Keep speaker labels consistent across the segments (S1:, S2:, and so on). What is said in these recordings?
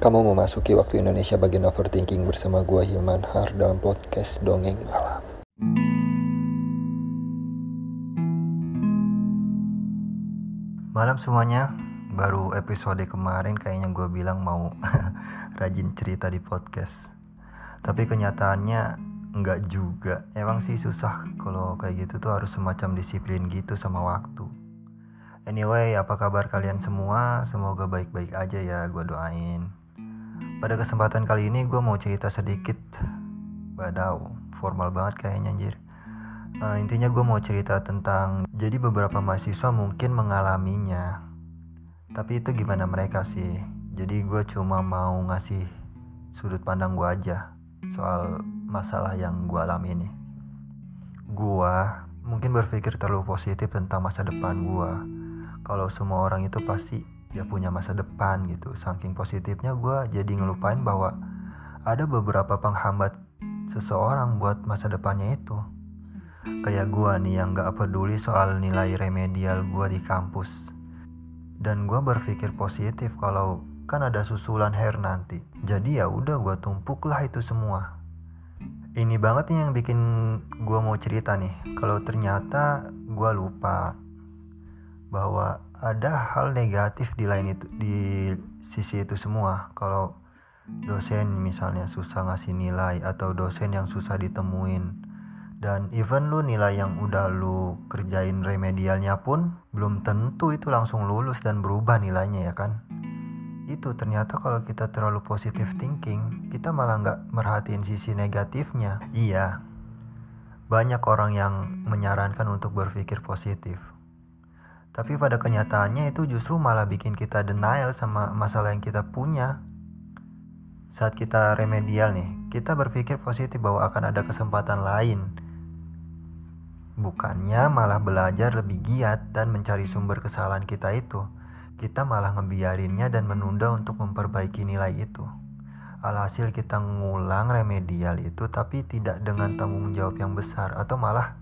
S1: Kamu memasuki waktu Indonesia bagian overthinking bersama gua Hilman Har dalam podcast Dongeng Malam. Malam semuanya, baru episode kemarin kayaknya gue bilang mau rajin cerita di podcast. Tapi kenyataannya enggak juga. Emang sih susah kalau kayak gitu tuh harus semacam disiplin gitu sama waktu. Anyway, apa kabar kalian semua? Semoga baik-baik aja ya, gue doain. Pada kesempatan kali ini gue mau cerita sedikit. Wadaw, formal banget kayaknya anjir. Uh, Intinya gue mau cerita tentang Jadi beberapa mahasiswa mungkin mengalaminya. Tapi itu gimana mereka sih? Jadi gue cuma mau ngasih sudut pandang gue aja Soal masalah yang gue alami ini. Gue mungkin berpikir terlalu positif tentang masa depan gue Kalau semua orang itu pasti ya punya masa depan gitu. Saking positifnya gue jadi ngelupain bahwa ada beberapa penghambat seseorang buat masa depannya itu. Kayak gue nih yang gak peduli soal nilai remedial gue di kampus. Dan gue berpikir positif kalau kan ada susulan hair nanti. Jadi ya udah gue tumpuk lah itu semua. Ini banget nih yang bikin gue mau cerita nih. Kalau ternyata gue lupa bahwa ada hal negatif di lain itu di sisi itu semua. Kalau dosen misalnya susah ngasih nilai atau dosen yang susah ditemuin. Dan even lu nilai yang udah lu kerjain remedialnya pun belum tentu itu langsung lulus dan berubah nilainya ya kan? Itu ternyata kalau kita terlalu positive thinking kita malah nggak merhatiin sisi negatifnya. Iya. Banyak orang yang menyarankan untuk berpikir positif tapi pada kenyataannya itu justru malah bikin kita denial sama masalah yang kita punya. Saat kita remedial nih, kita berpikir positif bahwa akan ada kesempatan lain. Bukannya malah belajar lebih giat dan mencari sumber kesalahan kita itu. Kita malah ngebiarinnya dan menunda untuk memperbaiki nilai itu. Alhasil kita ngulang remedial itu tapi tidak dengan tanggung jawab yang besar atau malah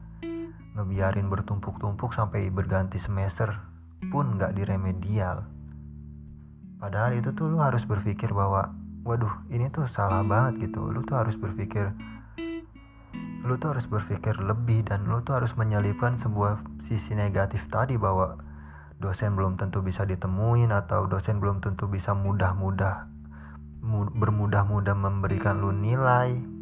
S1: ngebiarin bertumpuk-tumpuk sampai berganti semester pun nggak diremedial. Padahal itu tuh lu harus berpikir bahwa waduh ini tuh salah banget gitu. Lu tuh harus berpikir lu tuh harus berpikir lebih dan lu tuh harus menyelipkan sebuah sisi negatif tadi bahwa dosen belum tentu bisa ditemuin atau dosen belum tentu bisa mudah-mudah bermudah-mudah memberikan lu nilai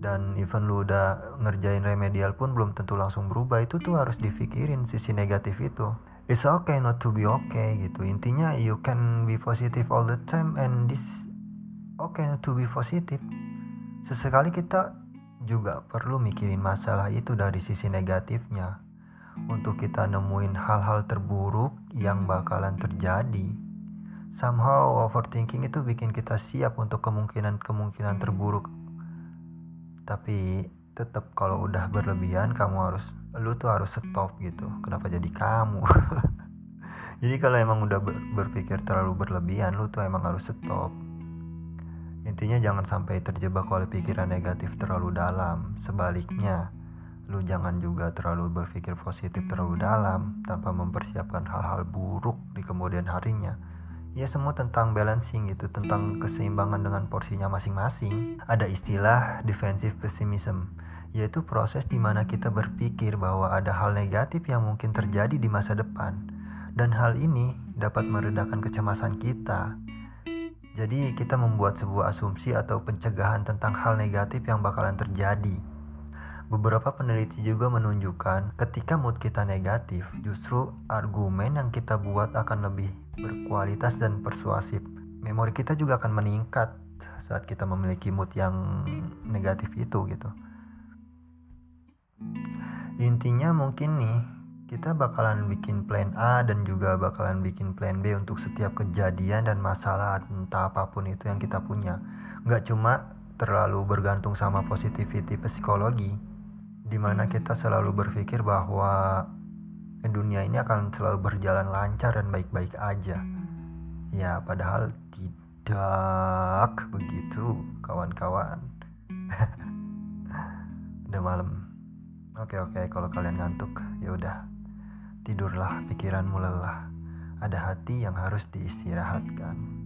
S1: dan even lu udah ngerjain remedial pun belum tentu langsung berubah. Itu tuh harus dipikirin sisi negatif itu. It's okay not to be okay gitu. Intinya you can be positive all the time and this okay not to be positive. Sesekali kita juga perlu mikirin masalah itu dari sisi negatifnya. Untuk kita nemuin hal-hal terburuk yang bakalan terjadi. Somehow overthinking itu bikin kita siap untuk kemungkinan-kemungkinan terburuk tapi tetap kalau udah berlebihan kamu harus lu tuh harus stop gitu. Kenapa jadi kamu? Jadi kalau emang udah ber, berpikir terlalu berlebihan lu tuh emang harus stop. Intinya jangan sampai terjebak oleh pikiran negatif terlalu dalam. Sebaliknya lu jangan juga terlalu berpikir positif terlalu dalam tanpa mempersiapkan hal-hal buruk di kemudian harinya ya semua tentang balancing gitu tentang keseimbangan dengan porsinya masing-masing. Ada istilah defensive pessimism yaitu proses di mana kita berpikir bahwa ada hal negatif yang mungkin terjadi di masa depan. Dan hal ini dapat meredakan kecemasan kita. Jadi kita membuat sebuah asumsi atau pencegahan tentang hal negatif yang bakalan terjadi. Beberapa peneliti juga menunjukkan ketika mood kita negatif, justru argumen yang kita buat akan lebih berkualitas dan persuasif. Memori kita juga akan meningkat saat kita memiliki mood yang negatif itu gitu. Intinya mungkin nih kita bakalan bikin plan A dan juga bakalan bikin plan B untuk setiap kejadian dan masalah entah apa pun itu yang kita punya. Nggak cuma terlalu bergantung sama positivity psikologi, di mana kita selalu berpikir bahwa dunia ini akan selalu berjalan lancar dan baik-baik aja. Ya, padahal tidak begitu, kawan-kawan. udah malam. Oke oke, kalau kalian ngantuk, ya udah. Tidurlah, pikiranmu lelah. Ada hati yang harus diistirahatkan.